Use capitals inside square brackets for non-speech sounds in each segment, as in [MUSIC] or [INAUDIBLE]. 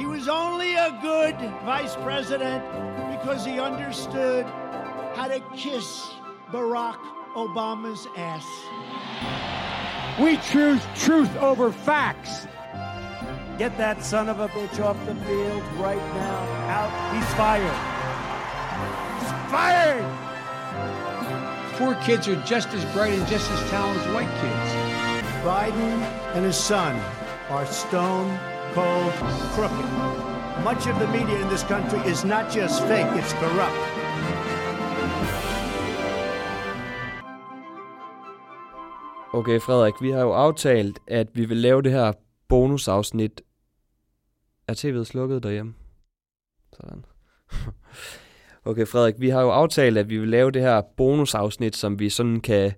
He was only a good vice president because he understood how to kiss Barack Obama's ass. We choose truth over facts. Get that son of a bitch off the field right now. Out. He's fired. He's fired! Poor kids are just as bright and just as talented as white kids. Biden and his son are stone called crooked. Much of the media in this country is not just fake, it's corrupt. Okay, Frederik, vi har jo aftalt, at vi vil lave det her bonusafsnit. Er tv'et slukket derhjemme? Sådan. [LAUGHS] Okay, Frederik, vi har jo aftalt, at vi vil lave det her bonusafsnit, som vi sådan kan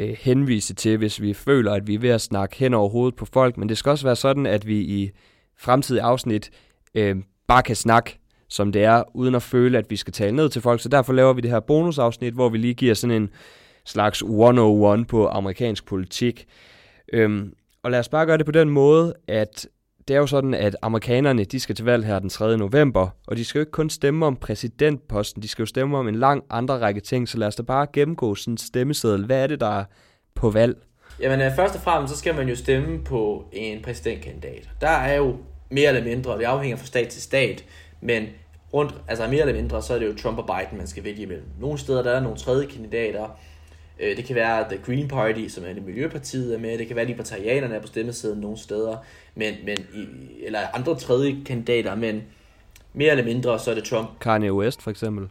øh, henvise til, hvis vi føler, at vi er ved at snakke hen over hovedet på folk. Men det skal også være sådan, at vi i fremtidige afsnit øh, bare kan snakke, som det er, uden at føle, at vi skal tale ned til folk. Så derfor laver vi det her bonusafsnit, hvor vi lige giver sådan en slags 101 på amerikansk politik. Øhm, og lad os bare gøre det på den måde, at det er jo sådan, at amerikanerne de skal til valg her den 3. november, og de skal jo ikke kun stemme om præsidentposten, de skal jo stemme om en lang andre række ting, så lad os da bare gennemgå sådan en stemmeseddel. Hvad er det, der er på valg? Jamen, øh, først og fremmest, så skal man jo stemme på en præsidentkandidat. Der er jo mere eller mindre, det afhænger fra stat til stat, men rundt, altså mere eller mindre, så er det jo Trump og Biden, man skal vælge imellem. Nogle steder, der er nogle tredje kandidater, øh, det kan være The Green Party, som er det Miljøpartiet, er med. Det kan være, at libertarianerne er på stemmesiden nogle steder. Men, men eller andre tredje kandidater, men mere eller mindre, så er det Trump. Kanye West for eksempel.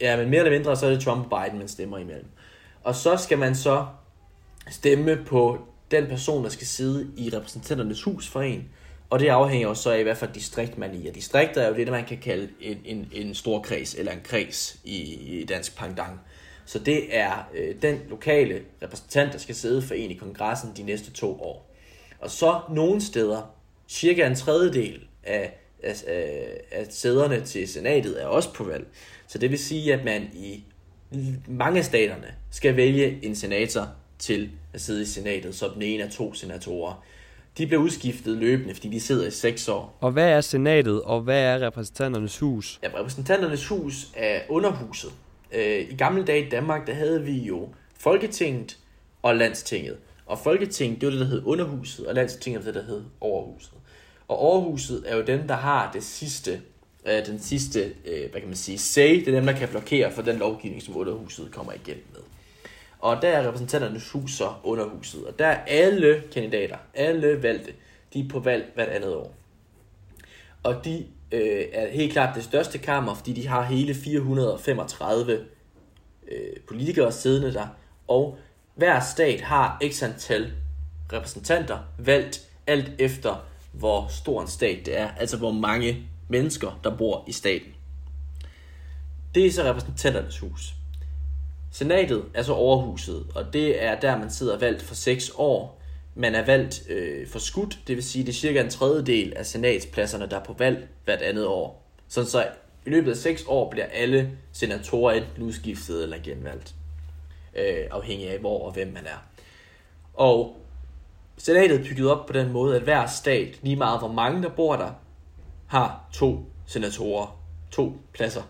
Ja, men mere eller mindre, så er det Trump og Biden, man stemmer imellem. Og så skal man så stemme på den person, der skal sidde i repræsentanternes hus for en. Og det afhænger jo så af, hvad for distrikt man er i. Og distrikter er jo det, man kan kalde en, en, en stor kreds, eller en kreds i, i dansk pangdang. Så det er øh, den lokale repræsentant, der skal sidde for en i kongressen de næste to år. Og så nogle steder, cirka en tredjedel af, af, af sæderne til senatet er også på valg. Så det vil sige, at man i mange af staterne skal vælge en senator til at sidde i senatet som den ene af to senatorer. De bliver udskiftet løbende, fordi de sidder i seks år. Og hvad er senatet, og hvad er repræsentanternes hus? Ja, repræsentanternes hus er underhuset. Øh, I gamle dage i Danmark, der havde vi jo Folketinget og Landstinget. Og Folketinget, det var det, der hed underhuset, og Landstinget var det, der hed overhuset. Og overhuset er jo dem, der har det sidste, øh, den sidste, øh, hvad kan man sige, say. Det er dem, der kan blokere for den lovgivning, som underhuset kommer igennem med. Og der er repræsentanternes hus så underhuset. Og der er alle kandidater, alle valgte, de er på valg hvert andet år. Og de øh, er helt klart det største kammer, fordi de har hele 435 øh, politikere siddende der, og hver stat har x antal repræsentanter valgt alt efter, hvor stor en stat det er, altså hvor mange mennesker, der bor i staten. Det er så repræsentanternes hus. Senatet er så overhuset, og det er der, man sidder valgt for 6 år, man er valgt øh, for skudt, det vil sige, det er cirka en tredjedel af senatspladserne, der er på valg hvert andet år. Så, så i løbet af 6 år bliver alle senatorer enten udskiftet eller genvalgt, øh, afhængig af hvor og hvem man er. Og senatet er bygget op på den måde, at hver stat, lige meget hvor mange der bor der, har to senatorer, to pladser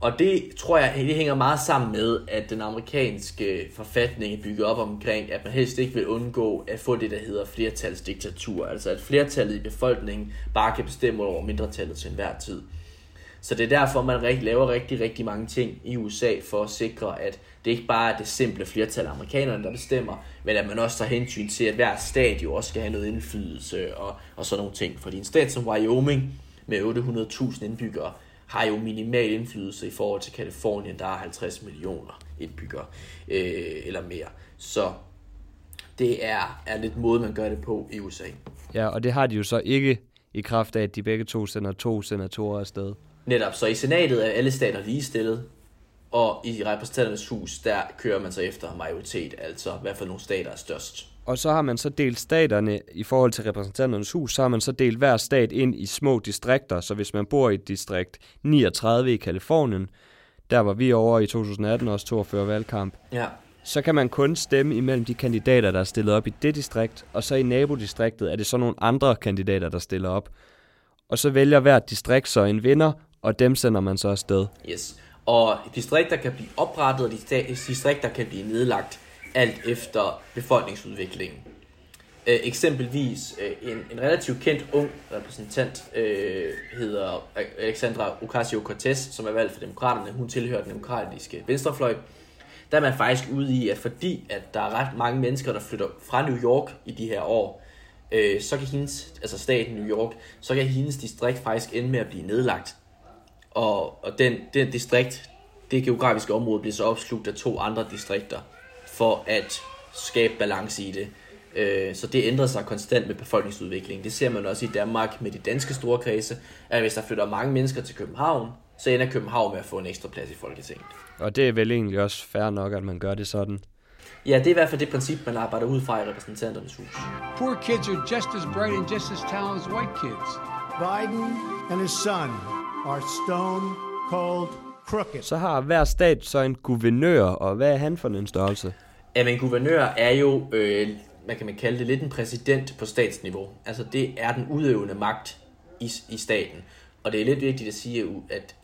og det tror jeg, det hænger meget sammen med, at den amerikanske forfatning er bygget op omkring, at man helst ikke vil undgå at få det, der hedder flertalsdiktatur. Altså at flertallet i befolkningen bare kan bestemme over mindretallet til enhver tid. Så det er derfor, man laver rigtig, rigtig mange ting i USA for at sikre, at det ikke bare er det simple flertal af amerikanerne, der bestemmer, men at man også tager hensyn til, at hver stat jo også skal have noget indflydelse og, og sådan nogle ting. Fordi en stat som Wyoming med 800.000 indbyggere har jo minimal indflydelse i forhold til Kalifornien, der har 50 millioner indbyggere øh, eller mere. Så det er, er lidt måde, man gør det på i USA. Ja, og det har de jo så ikke i kraft af, at de begge to sender to senatorer afsted. Netop, så i senatet er alle stater ligestillet, og i repræsentanternes hus, der kører man så efter majoritet, altså hvad for nogle stater er størst. Og så har man så delt staterne i forhold til repræsentanternes hus, så har man så delt hver stat ind i små distrikter. Så hvis man bor i et distrikt 39 i Kalifornien, der var vi over i 2018 også to før valgkamp, ja. så kan man kun stemme imellem de kandidater, der er stillet op i det distrikt, og så i nabodistriktet er det så nogle andre kandidater, der stiller op. og så vælger hvert distrikt så en vinder, og dem sender man så afsted. Yes. Og distrikter kan blive oprettet, og distrikter kan blive nedlagt alt efter befolkningsudviklingen. Øh, eksempelvis øh, en, en relativt kendt ung repræsentant øh, hedder Alexandra Ocasio-Cortez, som er valgt for demokraterne. Hun tilhører den demokratiske venstrefløj. Der er man faktisk ude i, at fordi at der er ret mange mennesker, der flytter fra New York i de her år, øh, så kan hendes, altså staten New York, så kan hendes distrikt faktisk ende med at blive nedlagt. Og, og den, den distrikt, det geografiske område, bliver så opslugt af to andre distrikter, for at skabe balance i det. Øh, så det ændrer sig konstant med befolkningsudviklingen. Det ser man også i Danmark med de danske store kredse, at hvis der flytter mange mennesker til København, så ender København med at få en ekstra plads i Folketinget. Og det er vel egentlig også fair nok, at man gør det sådan. Ja, det er i hvert fald det princip, man arbejder ud fra i repræsentanternes hus. Poor kids are just as bright and just as talented as white kids. Biden and his son are stone cold crooked. Så har hver stat så en guvernør, og hvad er han for en størrelse? Jamen, en guvernør er jo, øh, man kan man kalde det, lidt en præsident på statsniveau. Altså, det er den udøvende magt i, i staten. Og det er lidt vigtigt at sige, at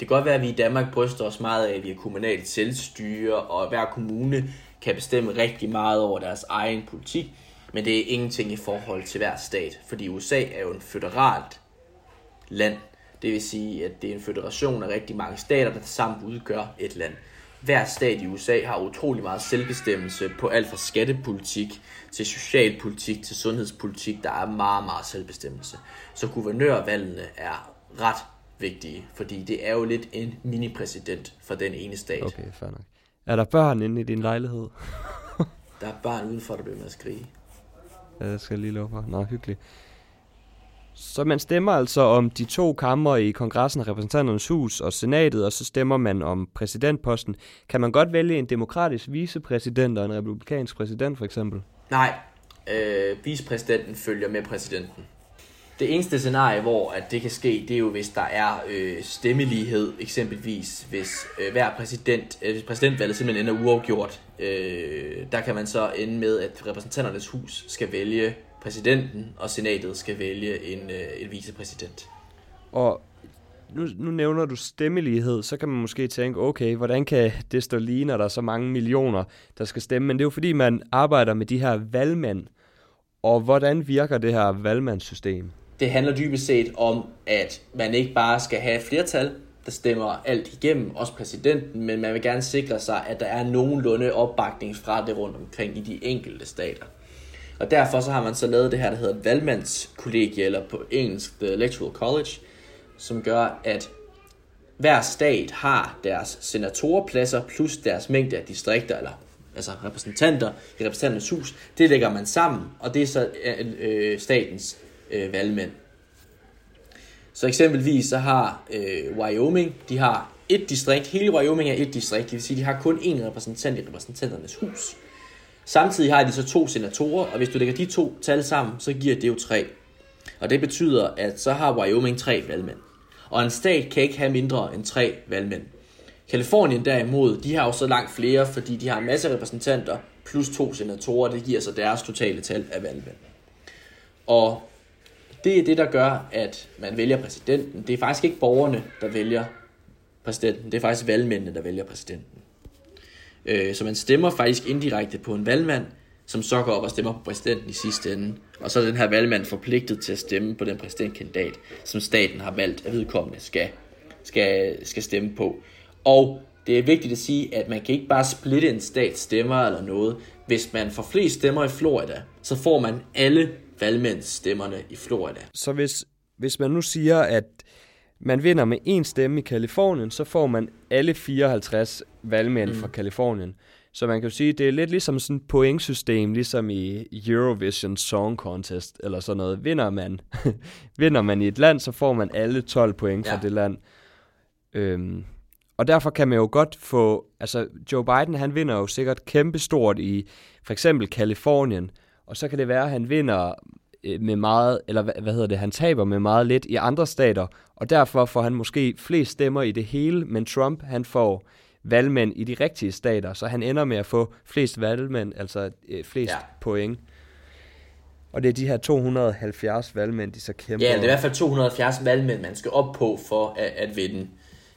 det kan godt være, at vi i Danmark bryster os meget af, at vi er kommunalt selvstyre, og hver kommune kan bestemme rigtig meget over deres egen politik, men det er ingenting i forhold til hver stat, fordi USA er jo en føderalt land. Det vil sige, at det er en føderation af rigtig mange stater, der sammen udgør et land. Hver stat i USA har utrolig meget selvbestemmelse på alt fra skattepolitik til socialpolitik til sundhedspolitik. Der er meget, meget selvbestemmelse. Så guvernørvalgene er ret vigtige, fordi det er jo lidt en mini-præsident for den ene stat. Okay, fair nok. Er der børn inde i din lejlighed? [LAUGHS] der er børn udenfor, der bliver med at skrige. Ja, det skal jeg lige love for. Nå, hyggeligt. Så man stemmer altså om de to kammer i kongressen, repræsentanternes hus og senatet, og så stemmer man om præsidentposten. Kan man godt vælge en demokratisk vicepræsident og en republikansk præsident for eksempel? Nej, øh, vicepræsidenten følger med præsidenten. Det eneste scenarie, hvor at det kan ske, det er jo, hvis der er øh, stemmelighed, eksempelvis hvis øh, hver præsident, øh, hvis præsidentvalget simpelthen ender uafgjort. Øh, der kan man så ende med, at repræsentanternes hus skal vælge præsidenten, og senatet skal vælge en, øh, en vicepræsident. Og nu, nu nævner du stemmelighed, så kan man måske tænke, okay, hvordan kan det stå lige, når der er så mange millioner, der skal stemme? Men det er jo fordi, man arbejder med de her valgmænd. Og hvordan virker det her valgmandssystem? Det handler dybest set om, at man ikke bare skal have flertal, der stemmer alt igennem, også præsidenten, men man vil gerne sikre sig, at der er nogenlunde opbakning fra det rundt omkring i de enkelte stater. Og derfor så har man så lavet det her, der hedder et valgmandskollegie, eller på engelsk The Electoral College, som gør, at hver stat har deres senatorpladser plus deres mængde af distrikter, eller altså repræsentanter i repræsentanternes hus, det lægger man sammen, og det er så øh, øh statens øh, valgmænd. Så eksempelvis så har øh, Wyoming, de har et distrikt, hele Wyoming er et distrikt, det vil sige, de har kun én repræsentant i repræsentanternes hus. Samtidig har de så to senatorer, og hvis du lægger de to tal sammen, så giver det jo tre. Og det betyder, at så har Wyoming tre valgmænd. Og en stat kan ikke have mindre end tre valgmænd. Kalifornien derimod, de har jo så langt flere, fordi de har en masse repræsentanter plus to senatorer, det giver så deres totale tal af valgmænd. Og det er det, der gør, at man vælger præsidenten. Det er faktisk ikke borgerne, der vælger præsidenten. Det er faktisk valgmændene, der vælger præsidenten. Øh, så man stemmer faktisk indirekte på en valgmand, som så går op og stemmer på præsidenten i sidste ende. Og så er den her valgmand forpligtet til at stemme på den præsidentkandidat, som staten har valgt, at vedkommende skal, skal, skal stemme på. Og det er vigtigt at sige, at man kan ikke bare splitte en stat stemmer eller noget. Hvis man får flest stemmer i Florida, så får man alle valgmændsstemmerne i Florida. Så hvis, hvis man nu siger, at man vinder med en stemme i Kalifornien, så får man alle 54 valgmænd mm. fra Kalifornien. Så man kan jo sige, det er lidt ligesom sådan et pointsystem, ligesom i Eurovision Song Contest, eller sådan noget. Vinder man, [LAUGHS] vinder man i et land, så får man alle 12 point fra ja. det land. Øhm, og derfor kan man jo godt få, altså Joe Biden, han vinder jo sikkert kæmpestort i for eksempel Kalifornien, og så kan det være, at han vinder øh, med meget, eller hvad, hvad hedder det, han taber med meget lidt i andre stater, og derfor får han måske flest stemmer i det hele, men Trump, han får valgmænd i de rigtige stater, så han ender med at få flest valgmænd, altså øh, flest ja. point. Og det er de her 270 valgmænd, de så kæmper Ja, det er i hvert fald 270 valgmænd, man skal op på for at, at vinde.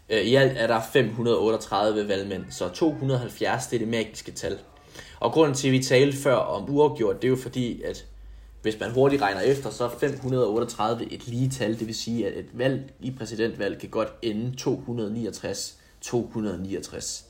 Øh, I alt er der 538 valgmænd, så 270 det er det magiske tal. Og grunden til, at vi talte før om uafgjort, det er jo fordi, at hvis man hurtigt regner efter, så er 538 et lige tal. Det vil sige, at et valg i præsidentvalg kan godt ende 269-269.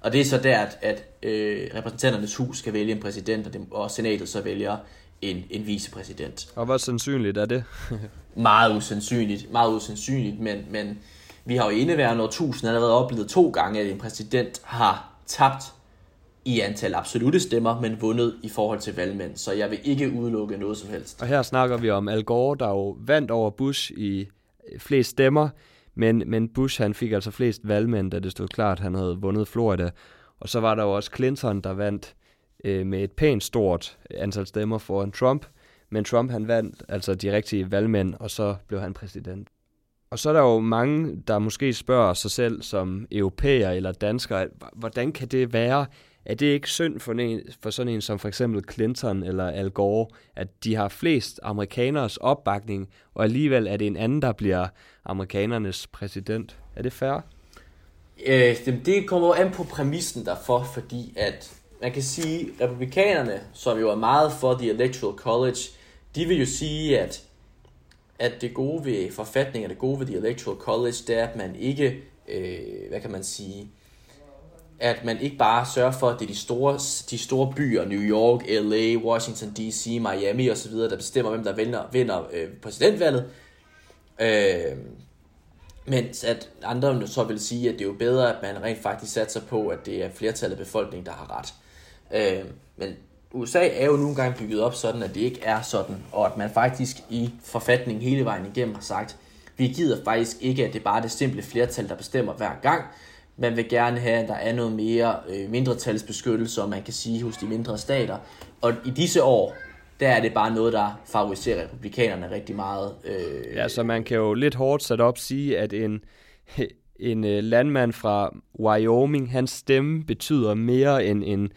Og det er så der, at, at øh, repræsentanternes hus skal vælge en præsident, og, det, og senatet så vælger en, en vicepræsident. Og hvor sandsynligt er det? [LAUGHS] meget usandsynligt, meget usandsynligt, men, men vi har jo i indeværende årtusind allerede oplevet to gange, at en præsident har tabt i antal absolute stemmer, men vundet i forhold til valgmænd. Så jeg vil ikke udelukke noget som helst. Og her snakker vi om Al Gore, der jo vandt over Bush i flest stemmer, men, men Bush han fik altså flest valgmænd, da det stod klart, at han havde vundet Florida. Og så var der jo også Clinton, der vandt øh, med et pænt stort antal stemmer foran Trump. Men Trump han vandt altså de rigtige valgmænd, og så blev han præsident. Og så er der jo mange, der måske spørger sig selv som europæer eller danskere, hvordan kan det være, er det ikke synd for, en, for sådan en som for eksempel Clinton eller Al Gore, at de har flest amerikaners opbakning, og alligevel er det en anden, der bliver amerikanernes præsident? Er det fair? Øh, det kommer jo an på præmissen derfor, fordi at man kan sige, at republikanerne, som jo er meget for The Electoral College, de vil jo sige, at, at det gode ved forfatningen, det gode ved The Electoral College, det er, at man ikke, øh, hvad kan man sige, at man ikke bare sørger for, at det er de store, de store byer, New York, LA, Washington D.C., Miami osv., der bestemmer, hvem der vinder, vinder øh, præsidentvalget. Øh, mens at andre så vil sige, at det er jo bedre, at man rent faktisk satser på, at det er flertallet af befolkningen, der har ret. Øh, men USA er jo nogle gange bygget op sådan, at det ikke er sådan, og at man faktisk i forfatningen hele vejen igennem har sagt, vi gider faktisk ikke, at det er bare det simple flertal, der bestemmer hver gang, man vil gerne have, at der er noget mere øh, mindretalsbeskyttelse, og man kan sige hos de mindre stater. Og i disse år, der er det bare noget, der favoriserer republikanerne rigtig meget. Øh, ja, så man kan jo lidt hårdt sat op sige, at en, [LAUGHS] en øh, landmand fra Wyoming, hans stemme betyder mere end en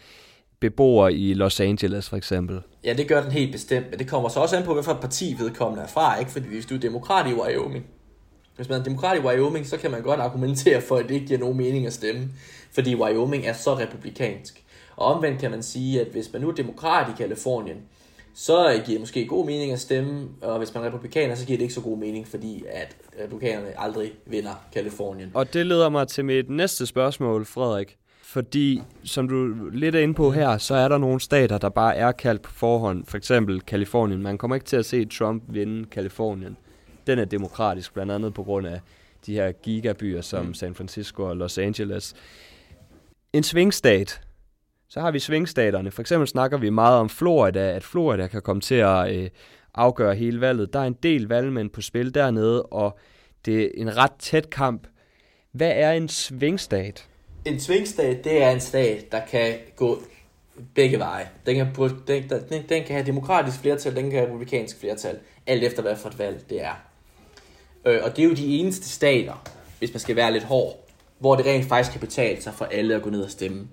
beboer i Los Angeles for eksempel. Ja, det gør den helt bestemt, men det kommer så også an på, hvilket parti vedkommende er fra, ikke? Fordi hvis du er demokrat i Wyoming, hvis man er demokrat i Wyoming, så kan man godt argumentere for, at det ikke giver nogen mening at stemme, fordi Wyoming er så republikansk. Og omvendt kan man sige, at hvis man nu er demokrat i Kalifornien, så giver det måske god mening at stemme, og hvis man er republikaner, så giver det ikke så god mening, fordi at republikanerne aldrig vinder Kalifornien. Og det leder mig til mit næste spørgsmål, Frederik. Fordi, som du lidt er inde på her, så er der nogle stater, der bare er kaldt på forhånd. For eksempel Kalifornien. Man kommer ikke til at se Trump vinde Kalifornien den er demokratisk, blandt andet på grund af de her gigabyer som mm. San Francisco og Los Angeles. En svingstat, så har vi svingstaterne. For eksempel snakker vi meget om Florida, at Florida kan komme til at øh, afgøre hele valget. Der er en del valgmænd på spil dernede, og det er en ret tæt kamp. Hvad er en svingstat? En svingstat, det er en stat, der kan gå begge veje. Den kan, den, den, den kan have demokratisk flertal, den kan have republikansk flertal, alt efter hvad for et valg det er. Øh, og det er jo de eneste stater, hvis man skal være lidt hård, hvor det rent faktisk kan betale sig for alle at gå ned og stemme.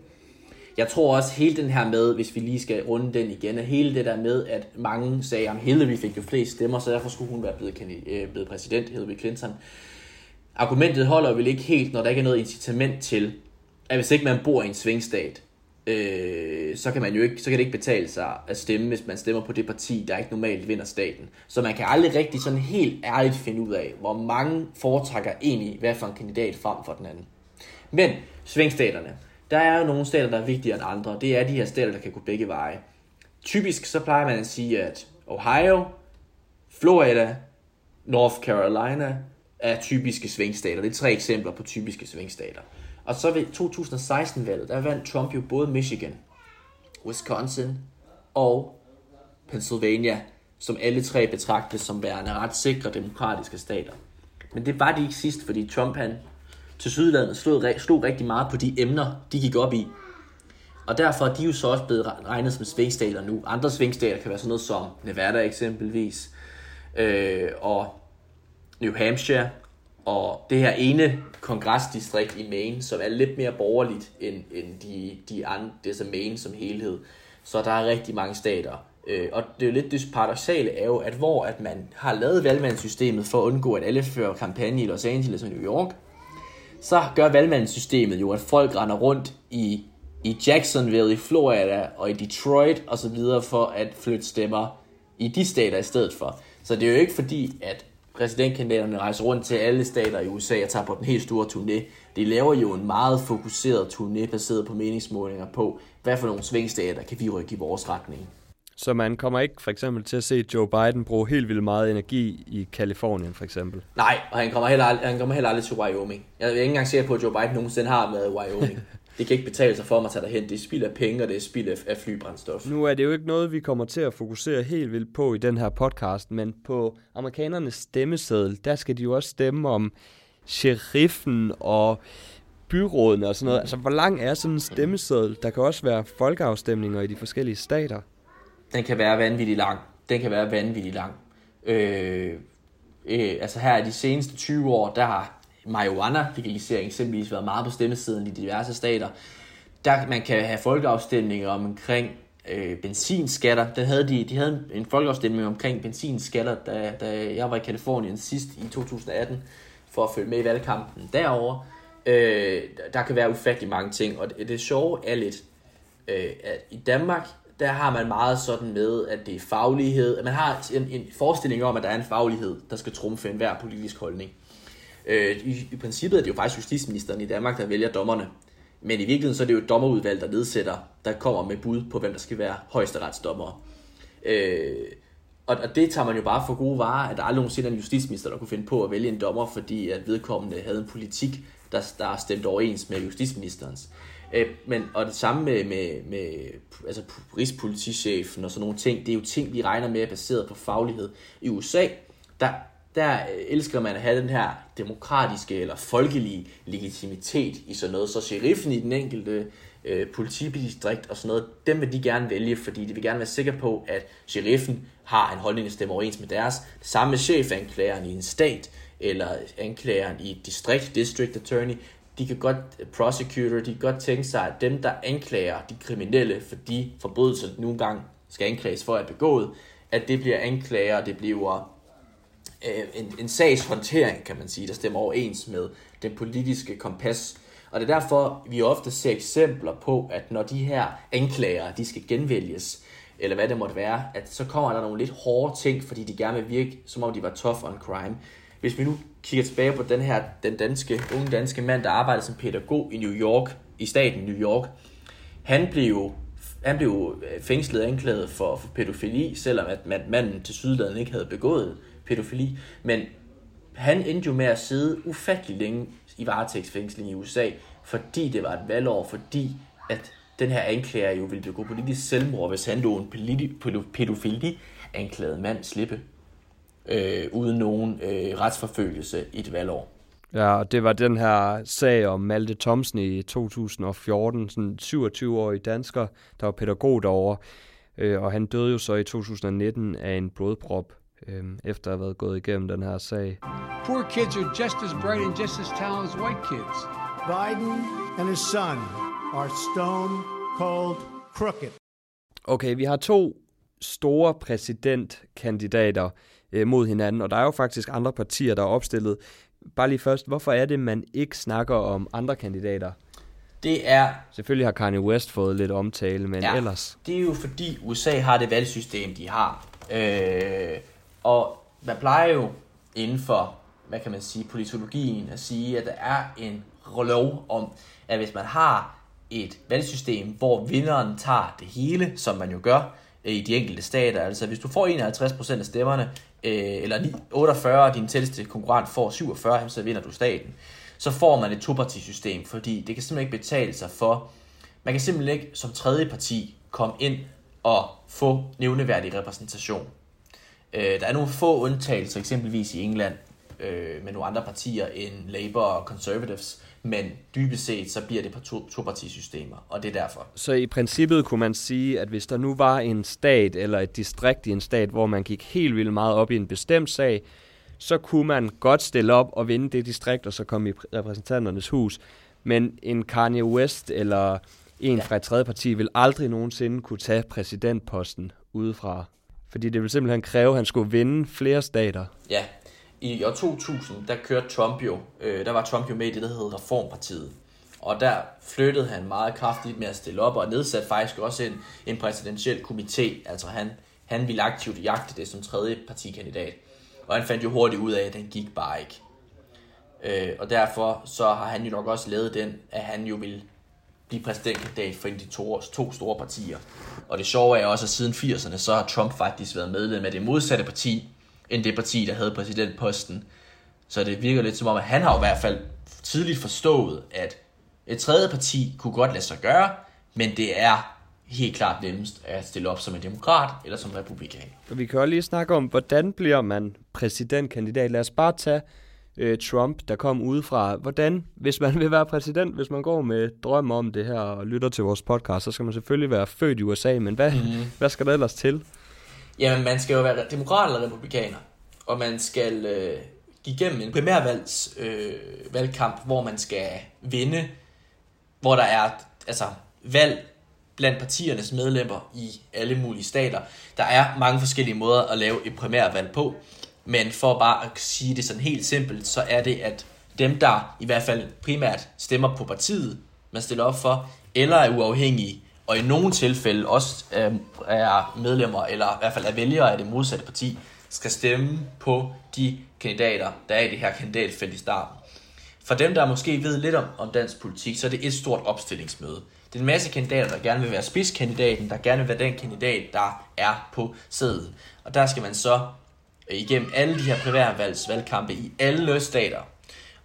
Jeg tror også hele den her med, hvis vi lige skal runde den igen, at hele det der med, at mange sagde, at Hillary fik jo flest stemmer, så derfor skulle hun være blevet, øh, blevet præsident, Hillary Clinton. Argumentet holder vel ikke helt, når der ikke er noget incitament til, at hvis ikke man bor i en svingstat, øh, så kan man jo ikke, så kan det ikke betale sig at stemme, hvis man stemmer på det parti, der ikke normalt vinder staten. Så man kan aldrig rigtig sådan helt ærligt finde ud af, hvor mange foretrækker egentlig hvad for en kandidat frem for den anden. Men svingstaterne, der er jo nogle stater, der er vigtigere end andre. Det er de her stater, der kan gå begge veje. Typisk så plejer man at sige, at Ohio, Florida, North Carolina er typiske svingstater. Det er tre eksempler på typiske svingstater. Og så ved 2016-valget, der vandt Trump jo både Michigan, Wisconsin og Pennsylvania, som alle tre betragtes som værende ret sikre demokratiske stater. Men det var de ikke sidst, fordi Trump han til Sydlandet slog, slog rigtig meget på de emner, de gik op i. Og derfor er de jo så også blevet regnet som svingstater nu. Andre svingstater kan være sådan noget som Nevada eksempelvis, øh, og New Hampshire, og det her ene kongresdistrikt i Maine, som er lidt mere borgerligt end, end de, de andre, det er så Maine som helhed. Så der er rigtig mange stater, Øh, og det er jo lidt det paradoxale er jo, at hvor at man har lavet valgmandssystemet for at undgå, at alle fører kampagne i Los Angeles og New York, så gør valgmandssystemet jo, at folk render rundt i, i Jacksonville, i Florida og i Detroit og så videre for at flytte stemmer i de stater i stedet for. Så det er jo ikke fordi, at præsidentkandidaterne rejser rundt til alle stater i USA og tager på den helt store turné. De laver jo en meget fokuseret turné baseret på meningsmålinger på, hvad for nogle svingstater kan vi rykke i vores retning. Så man kommer ikke for eksempel til at se Joe Biden bruge helt vildt meget energi i Kalifornien for eksempel. Nej, og han kommer heller aldrig, han kommer heller aldrig til Wyoming. Jeg er ikke engang sikker på, at Joe Biden nogensinde har været i Wyoming. [LAUGHS] det kan ikke betale sig for mig at tage derhen. Det er spild af penge, og det er spild af, af flybrændstof. Nu er det jo ikke noget, vi kommer til at fokusere helt vildt på i den her podcast, men på amerikanernes stemmeseddel, der skal de jo også stemme om sheriffen og byrådene og sådan noget. Altså, hvor lang er sådan en stemmeseddel? Der kan også være folkeafstemninger i de forskellige stater. Den kan være vanvittigt lang. Den kan være vanvittigt lang. Øh, øh, altså her de seneste 20 år, der har marijuana-legalisering eksempelvis været meget på stemmesiden i diverse stater. Der man kan have folkeafstemninger omkring øh, benzinskatter. Der havde de, de havde en folkeafstemning omkring benzinskatter, da, da jeg var i Kalifornien sidst i 2018, for at følge med i valgkampen derovre. Øh, der kan være ufattelig mange ting, og det, det sjove er lidt, øh, at i Danmark, der har man meget sådan med, at det er faglighed. Man har en, en forestilling om, at der er en faglighed, der skal trumfe enhver politisk holdning. Øh, i, I princippet er det jo faktisk justitsministeren i Danmark, der vælger dommerne. Men i virkeligheden så er det jo et dommerudvalg, der nedsætter, der kommer med bud på, hvem der skal være højesteretsdommere. Øh, og, og det tager man jo bare for gode varer, at der aldrig nogensinde er en justitsminister, der kunne finde på at vælge en dommer, fordi at vedkommende havde en politik, der, der stemte overens med justitsministerens. Øh, men, og det samme med, med, med altså, rigspolitichefen og sådan nogle ting, det er jo ting, vi regner med er baseret på faglighed. I USA, der, der elsker man at have den her demokratiske eller folkelige legitimitet i sådan noget. Så sheriffen i den enkelte øh, politidistrikt og sådan noget, dem vil de gerne vælge, fordi de vil gerne være sikre på, at sheriffen har en holdning, der stemmer overens med deres. Det samme med chefanklageren i en stat, eller anklageren i et distrikt, district attorney, de kan godt, prosecutor, de kan godt tænke sig, at dem, der anklager de kriminelle for de forbrydelser, der nogle gange skal anklages for at begået, at det bliver anklager, det bliver øh, en, en sagshåndtering, kan man sige, der stemmer overens med den politiske kompas. Og det er derfor, vi ofte ser eksempler på, at når de her anklager, de skal genvælges, eller hvad det måtte være, at så kommer der nogle lidt hårde ting, fordi de gerne vil virke, som om de var tough on crime. Hvis vi nu kigger tilbage på den her, den danske, unge danske mand, der arbejdede som pædagog i New York, i staten New York, han blev han blev øh, fængslet og anklaget for, for pædofili, selvom at manden til sydlandet ikke havde begået pædofili. Men han endte jo med at sidde ufattelig længe i varetægtsfængsling i USA, fordi det var et valgår, fordi at den her anklager jo ville begå politisk selvmord, hvis han lå en pædofili anklaget mand slippe øh, uden nogen øh, retsforfølgelse i et valgår. Ja, og det var den her sag om Malte Thomsen i 2014, sådan 27-årig dansker, der var pædagog derovre, øh, og han døde jo så i 2019 af en blodprop, øh, efter at have været gået igennem den her sag. Poor kids are just as bright and just as talented as white kids. Biden and his son are stone cold crooked. Okay, vi har to store præsidentkandidater øh, mod hinanden, og der er jo faktisk andre partier, der er opstillet. Bare lige først, hvorfor er det, man ikke snakker om andre kandidater? Det er... Selvfølgelig har Kanye West fået lidt omtale, men ja, ellers... det er jo fordi USA har det valgsystem, de har. Øh, og man plejer jo inden for, hvad kan man sige, politologien at sige, at der er en lov om, at hvis man har et valgsystem, hvor vinderen tager det hele, som man jo gør øh, i de enkelte stater, altså hvis du får 51% af stemmerne, øh, eller 48, og din tætteste konkurrent får 47, så vinder du staten. Så får man et topartisystem, fordi det kan simpelthen ikke betale sig for, man kan simpelthen ikke som tredje parti komme ind og få nævneværdig repræsentation. Øh, der er nogle få undtagelser, eksempelvis i England, øh, med nogle andre partier end Labour og Conservatives, men dybest set så bliver det på to, topartisystemer, og det er derfor. Så i princippet kunne man sige, at hvis der nu var en stat eller et distrikt i en stat, hvor man gik helt vildt meget op i en bestemt sag, så kunne man godt stille op og vinde det distrikt, og så komme i repræsentanternes hus. Men en Kanye West eller en ja. fra et tredje parti vil aldrig nogensinde kunne tage præsidentposten udefra. Fordi det ville simpelthen kræve, at han skulle vinde flere stater. Ja, i år 2000, der kørte Trump jo, øh, der var Trump jo med i det, der hed Reformpartiet. Og der flyttede han meget kraftigt med at stille op, og nedsatte faktisk også en, en præsidentiel komité. Altså han, han ville aktivt jagte det som tredje partikandidat. Og han fandt jo hurtigt ud af, at den gik bare ikke. Øh, og derfor så har han jo nok også lavet den, at han jo vil blive præsidentkandidat for en af de to, to store partier. Og det sjove er også, at siden 80'erne, så har Trump faktisk været medlem af det modsatte parti, end det parti, der havde præsidentposten. Så det virker lidt som om, at han har i hvert fald tidligt forstået, at et tredje parti kunne godt lade sig gøre, men det er helt klart nemmest at stille op som en demokrat eller som republikan. Vi kan også lige snakke om, hvordan bliver man præsidentkandidat. Lad os bare tage øh, Trump, der kom udefra. Hvordan, hvis man vil være præsident, hvis man går med drøm om det her og lytter til vores podcast, så skal man selvfølgelig være født i USA, men hvad, mm. [LAUGHS] hvad skal der ellers til? Jamen, man skal jo være demokrat eller republikaner, og man skal øh, give igennem en primærvalgs øh, valgkamp, hvor man skal vinde, hvor der er altså valg blandt partiernes medlemmer i alle mulige stater. Der er mange forskellige måder at lave et primærvalg på, men for bare at sige det sådan helt simpelt, så er det, at dem, der i hvert fald primært stemmer på partiet, man stiller op for, eller er uafhængige, og i nogle tilfælde også øh, er medlemmer, eller i hvert fald er vælgere af det modsatte parti, skal stemme på de kandidater, der er i det her kandidatfelt i starten. For dem, der måske ved lidt om, om dansk politik, så er det et stort opstillingsmøde. Det er en masse kandidater, der gerne vil være spidskandidaten, der gerne vil være den kandidat, der er på sædet. Og der skal man så igennem alle de her primærvalgsvalgkampe i alle stater.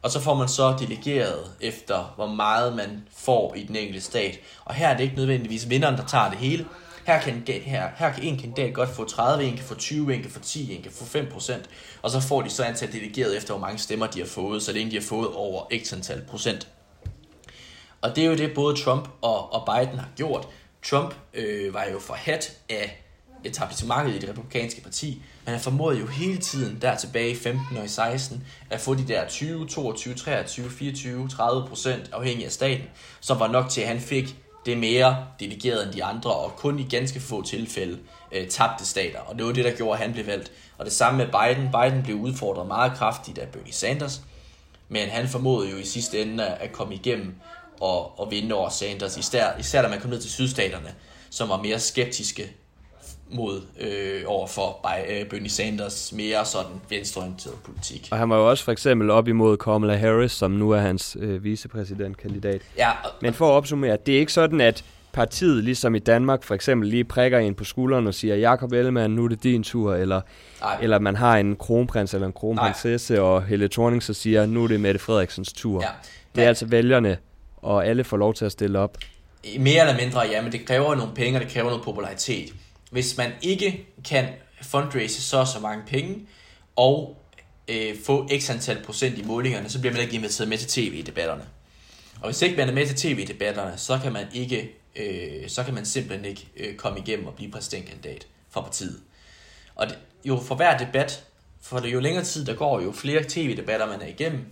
Og så får man så delegeret efter, hvor meget man får i den enkelte stat. Og her er det ikke nødvendigvis vinderen, der tager det hele. Her kan, her, her kan en kandidat godt få 30, en kan få 20, en kan få 10, en kan få 5%. Og så får de så antal delegeret efter, hvor mange stemmer de har fået, så længe de har fået over x antal procent. Og det er jo det, både Trump og, og Biden har gjort. Trump øh, var jo forhat af etablissementet i det republikanske parti, men han formåede jo hele tiden der tilbage i 15 og i 16 at få de der 20, 22, 23, 24, 30 procent afhængig af staten, som var nok til, at han fik det mere delegeret end de andre, og kun i ganske få tilfælde øh, tabte stater. Og det var det, der gjorde, at han blev valgt. Og det samme med Biden. Biden blev udfordret meget kraftigt af Bernie Sanders, men han formåede jo i sidste ende at komme igennem og, og vinde over Sanders, især, især da man kom ned til sydstaterne, som var mere skeptiske mod øh, over for øh, Bernie Sanders mere sådan venstreorienteret politik. Og han var jo også for eksempel op imod Kamala Harris, som nu er hans øh, vicepræsidentkandidat. Ja, og, Men for at opsummere, det er ikke sådan, at partiet, ligesom i Danmark, for eksempel lige prikker en på skulderen og siger, Jakob Ellemann, nu er det din tur, eller, eller man har en kronprins eller en kronprinsesse, Nej. og Helle Thorning så siger, nu er det Mette Frederiksens tur. Ja. Det er altså vælgerne, og alle får lov til at stille op. Mere eller mindre, ja, men det kræver nogle penge, og det kræver noget popularitet hvis man ikke kan fundraise så så mange penge, og øh, få x antal procent i målingerne, så bliver man ikke inviteret med til tv-debatterne. Og hvis ikke man er med til tv-debatterne, så kan man ikke, øh, så kan man simpelthen ikke øh, komme igennem og blive præsidentkandidat for partiet. Og det, jo for hver debat, for det jo længere tid der går, jo flere tv-debatter man er igennem,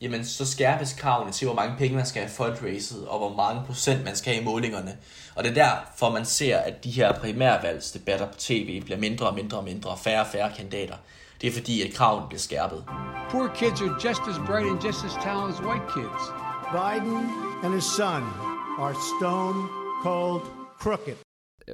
jamen så skærpes kravene til, hvor mange penge man skal have fundraiset, og hvor mange procent man skal have i målingerne. Og det er derfor, man ser, at de her primærvalgsdebatter på tv bliver mindre og mindre og mindre, og færre og færre kandidater. Det er fordi, at kravene bliver skærpet. Poor kids are just as bright and just as talented as white kids. Biden and his son are stone cold crooked.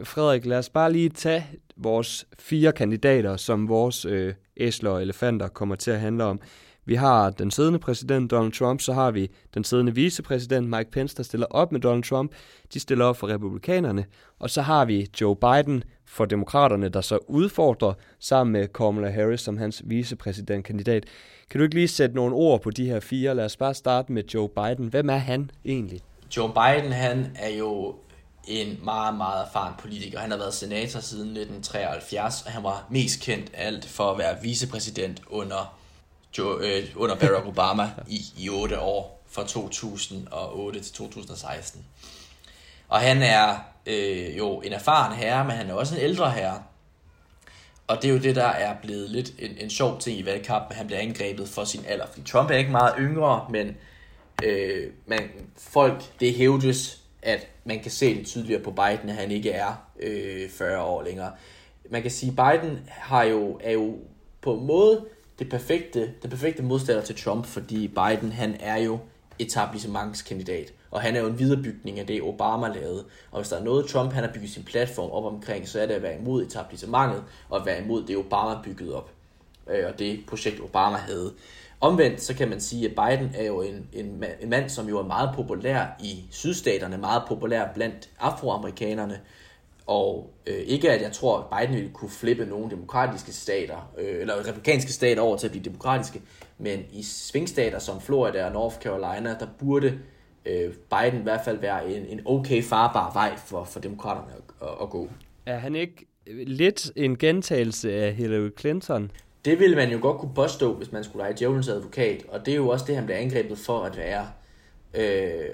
Frederik, lad os bare lige tage vores fire kandidater, som vores øh, æsler og elefanter kommer til at handle om. Vi har den siddende præsident Donald Trump, så har vi den siddende vicepræsident Mike Pence, der stiller op med Donald Trump. De stiller op for republikanerne. Og så har vi Joe Biden for demokraterne, der så udfordrer sammen med Kamala Harris som hans vicepræsidentkandidat. Kan du ikke lige sætte nogle ord på de her fire? Lad os bare starte med Joe Biden. Hvem er han egentlig? Joe Biden, han er jo en meget, meget erfaren politiker. Han har været senator siden 1973, og han var mest kendt alt for at være vicepræsident under Joe, øh, under Barack Obama i, i 8 år, fra 2008 til 2016. Og han er øh, jo en erfaren herre, men han er også en ældre herre. Og det er jo det, der er blevet lidt en, en sjov ting i valgkampen, han bliver angrebet for sin alder. Fordi Trump er ikke meget yngre, men øh, man, folk, det hævdes, at man kan se det tydeligere på Biden, at han ikke er øh, 40 år længere. Man kan sige, Biden har jo, er jo på en måde det perfekte, den perfekte modstander til Trump, fordi Biden han er jo etablissementskandidat, og han er jo en viderebygning af det, Obama lavede. Og hvis der er noget, Trump han har bygget sin platform op omkring, så er det at være imod etablissementet, og at være imod det, Obama byggede op, øh, og det projekt, Obama havde. Omvendt, så kan man sige, at Biden er jo en, en, en mand, som jo er meget populær i sydstaterne, meget populær blandt afroamerikanerne, og øh, ikke at jeg tror, at Biden ville kunne flippe nogle demokratiske stater, øh, eller republikanske stater over til at blive demokratiske, men i svingstater som Florida og North Carolina, der burde øh, Biden i hvert fald være en, en okay farbar vej for, for demokraterne at, at, at gå. Er han ikke lidt en gentagelse af Hillary Clinton? Det ville man jo godt kunne påstå, hvis man skulle lege djævelens advokat, og det er jo også det, han bliver angrebet for at være. Øh,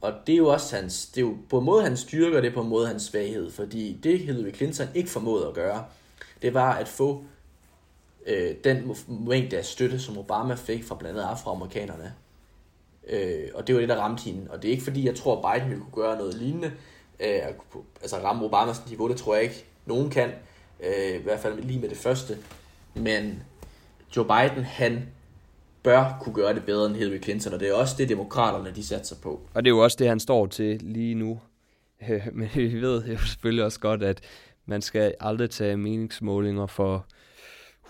og det er jo også hans, det er jo på en måde hans styrke, og det er på en måde hans svaghed, fordi det Hillary Clinton ikke formåede at gøre, det var at få øh, den mængde af støtte, som Obama fik fra blandt andet afroamerikanerne. Øh, og det var det, der ramte hende. Og det er ikke fordi, jeg tror, at Biden ville kunne gøre noget lignende. Øh, altså ramme Obamas niveau, det tror jeg ikke, nogen kan. Øh, I hvert fald lige med det første. Men Joe Biden, han bør kunne gøre det bedre end Hillary Clinton, og det er også det, demokraterne de satser på. Og det er jo også det, han står til lige nu. Øh, [LAUGHS] men vi ved jo selvfølgelig også godt, at man skal aldrig tage meningsmålinger for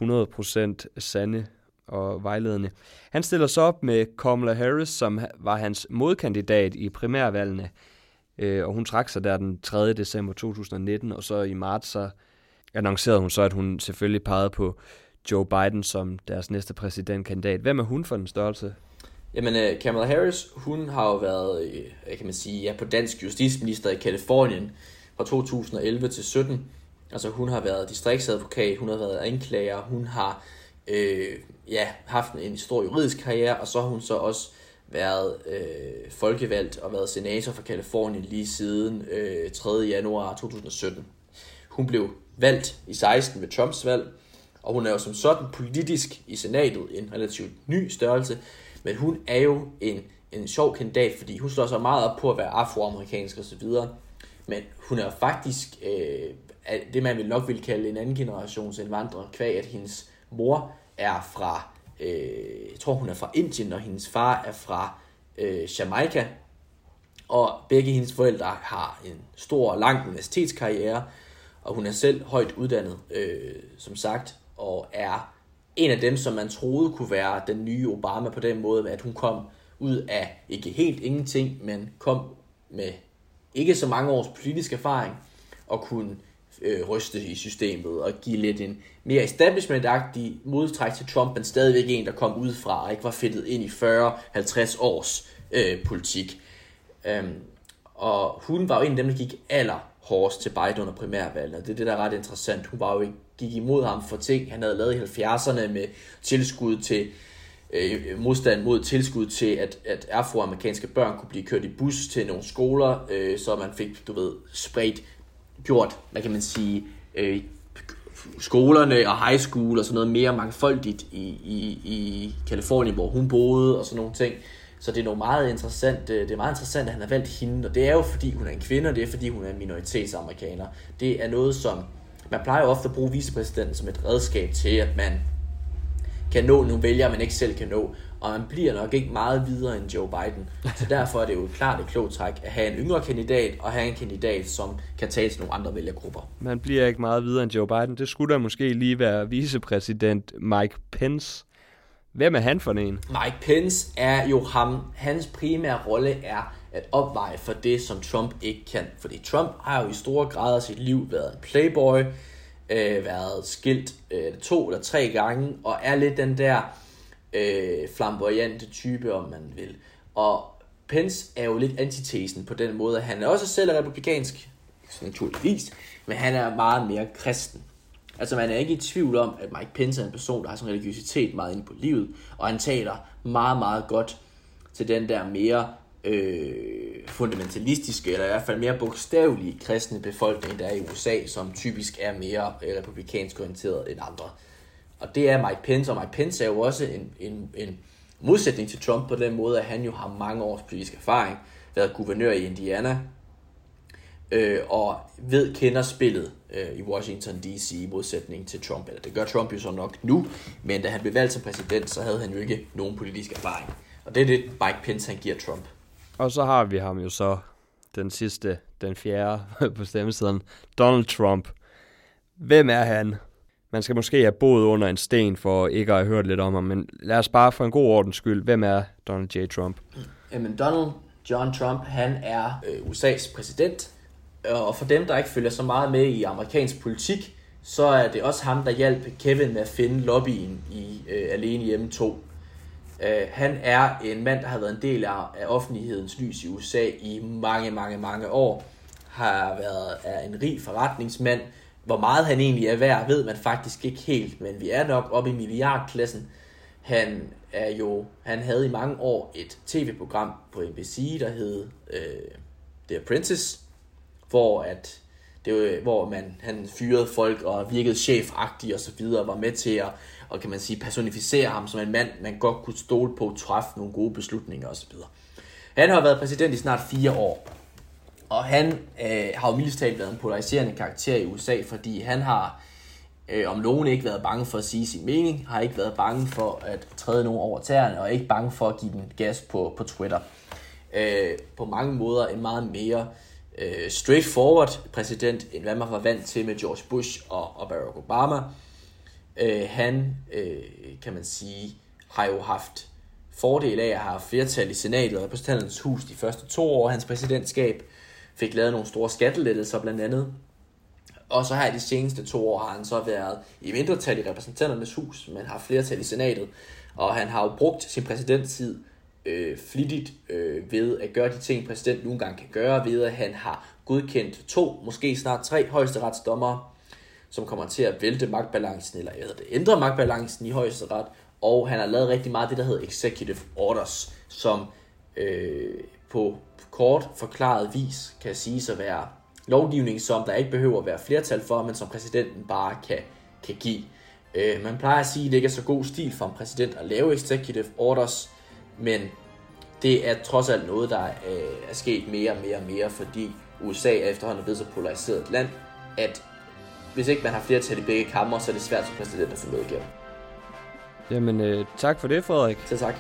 100% sande og vejledende. Han stiller sig op med Kamala Harris, som var hans modkandidat i primærvalgene, øh, og hun trak sig der den 3. december 2019, og så i marts så annoncerede hun så, at hun selvfølgelig pegede på Joe Biden som deres næste præsidentkandidat. Hvem er hun for den størrelse? Jamen, uh, Kamala Harris, hun har jo været, uh, kan man sige, ja, på dansk justitsminister i Kalifornien fra 2011 til 17. Altså, hun har været distriktsadvokat, hun har været anklager, hun har øh, ja, haft en stor juridisk karriere, og så har hun så også været øh, folkevalgt og været senator for Kalifornien lige siden øh, 3. januar 2017. Hun blev valgt i 16 ved Trumps valg, og hun er jo som sådan politisk i senatet en relativt ny størrelse, men hun er jo en, en sjov kandidat, fordi hun slår sig meget op på at være afroamerikansk osv., men hun er faktisk øh, det, man vil nok vil kalde en anden generations indvandrer, kvæg at hendes mor er fra, øh, jeg tror hun er fra Indien, og hendes far er fra øh, Jamaica, og begge hendes forældre har en stor og lang universitetskarriere, og hun er selv højt uddannet, øh, som sagt, og er en af dem, som man troede kunne være den nye Obama på den måde, at hun kom ud af ikke helt ingenting, men kom med ikke så mange års politisk erfaring, og kunne øh, ryste i systemet og give lidt en mere establishment-agtig modtræk til Trump, men stadigvæk en, der kom ud fra og ikke var fedtet ind i 40-50 års øh, politik. Øhm, og hun var jo en af dem, der gik aller hårdest til Biden under primærvalget. Det er det, der er ret interessant. Hun var jo ikke gik imod ham for ting, han havde lavet i 70'erne med tilskud til øh, modstand mod tilskud til, at, at afroamerikanske børn kunne blive kørt i bus til nogle skoler, øh, så man fik, du ved, spredt, gjort, hvad kan man sige, øh, skolerne og high school og sådan noget mere mangfoldigt i, i, i Kalifornien, hvor hun boede og sådan nogle ting. Så det er noget meget interessant, øh, det er meget interessant, at han har valgt hende, og det er jo fordi hun er en kvinde, og det er fordi hun er en minoritetsamerikaner. Det er noget, som man plejer jo ofte at bruge vicepræsidenten som et redskab til, at man kan nå nogle vælgere, man ikke selv kan nå. Og man bliver nok ikke meget videre end Joe Biden. Så derfor er det jo klart et klogt træk at have en yngre kandidat, og have en kandidat, som kan tale til nogle andre vælgergrupper. Man bliver ikke meget videre end Joe Biden. Det skulle da måske lige være vicepræsident Mike Pence. Hvem er han for en? Mike Pence er jo ham. Hans primære rolle er at opveje for det, som Trump ikke kan. Fordi Trump har jo i store grader sit liv været en playboy, øh, været skilt øh, to eller tre gange, og er lidt den der øh, flamboyante type, om man vil. Og Pence er jo lidt antitesen på den måde, at han er også selv republikansk, naturligvis, men han er meget mere kristen. Altså man er ikke i tvivl om, at Mike Pence er en person, der har sådan religiøsitet meget inde på livet, og han taler meget, meget godt til den der mere øh, fundamentalistiske, eller i hvert fald mere bogstavelige kristne befolkning, der er i USA, som typisk er mere øh, republikansk orienteret end andre. Og det er Mike Pence, og Mike Pence er jo også en, en, en modsætning til Trump på den måde, at han jo har mange års politisk erfaring, været guvernør i Indiana, øh, og ved, kender spillet øh, i Washington D.C. i modsætning til Trump. Eller det gør Trump jo så nok nu, men da han blev valgt som præsident, så havde han jo ikke nogen politisk erfaring. Og det er det, Mike Pence han giver Trump. Og så har vi ham jo så den sidste, den fjerde [LAUGHS] på stemmesiden, Donald Trump. Hvem er han? Man skal måske have boet under en sten for ikke at have hørt lidt om ham, men lad os bare for en god ordens skyld, hvem er Donald J. Trump? Jamen, Donald John Trump, han er øh, USA's præsident, øh, og for dem, der ikke følger så meget med i amerikansk politik, så er det også ham, der hjalp Kevin med at finde lobbyen i øh, Alene Hjemme 2. Øh, han er en mand, der har været en del af, af offentlighedens lys i USA i mange, mange, mange år. Har været er en rig forretningsmand. Hvor meget han egentlig er værd, ved man faktisk ikke helt, men vi er nok oppe i milliardklassen. Han er jo, han havde i mange år et tv-program på NBC, der hed øh, The Apprentice, hvor at det var, hvor man, han fyrede folk og virkede chefagtig og så videre, var med til at, og kan man sige, personificere ham som en mand, man godt kunne stole på, træffe nogle gode beslutninger og så videre. Han har været præsident i snart fire år, og han øh, har jo mildest talt været en polariserende karakter i USA, fordi han har øh, om nogen ikke været bange for at sige sin mening, har ikke været bange for at træde nogen over tæerne, og ikke bange for at give den gas på, på Twitter. Øh, på mange måder en meget mere øh, straightforward præsident, end hvad man var vant til med George Bush og, og Barack Obama. Øh, han, øh, kan man sige, har jo haft fordel af at have flertal i senatet og repræsentanternes hus de første to år af hans præsidentskab, fik lavet nogle store skattelettelser blandt andet, og så her de seneste to år har han så været i mindretal i repræsentanternes hus, men har flertal i senatet. Og han har jo brugt sin præsidenttid øh, flittigt øh, ved at gøre de ting, præsident nogle gange kan gøre, ved at han har godkendt to, måske snart tre højesteretsdommere, som kommer til at vælte magtbalancen, eller jeg det, ændre magtbalancen i højesteret, og han har lavet rigtig meget det, der hedder executive orders, som øh, på kort forklaret vis kan sige at være lovgivning, som der ikke behøver at være flertal for, men som præsidenten bare kan, kan give. Øh, man plejer at sige, at det ikke er så god stil for en præsident at lave executive orders, men det er trods alt noget, der øh, er sket mere og mere og mere, fordi USA er efterhånden blevet så polariseret et land, at hvis ikke man har flertal i begge kammer, så er det svært som præsident at få noget igennem. Jamen, øh, tak for det, Frederik. Så tak.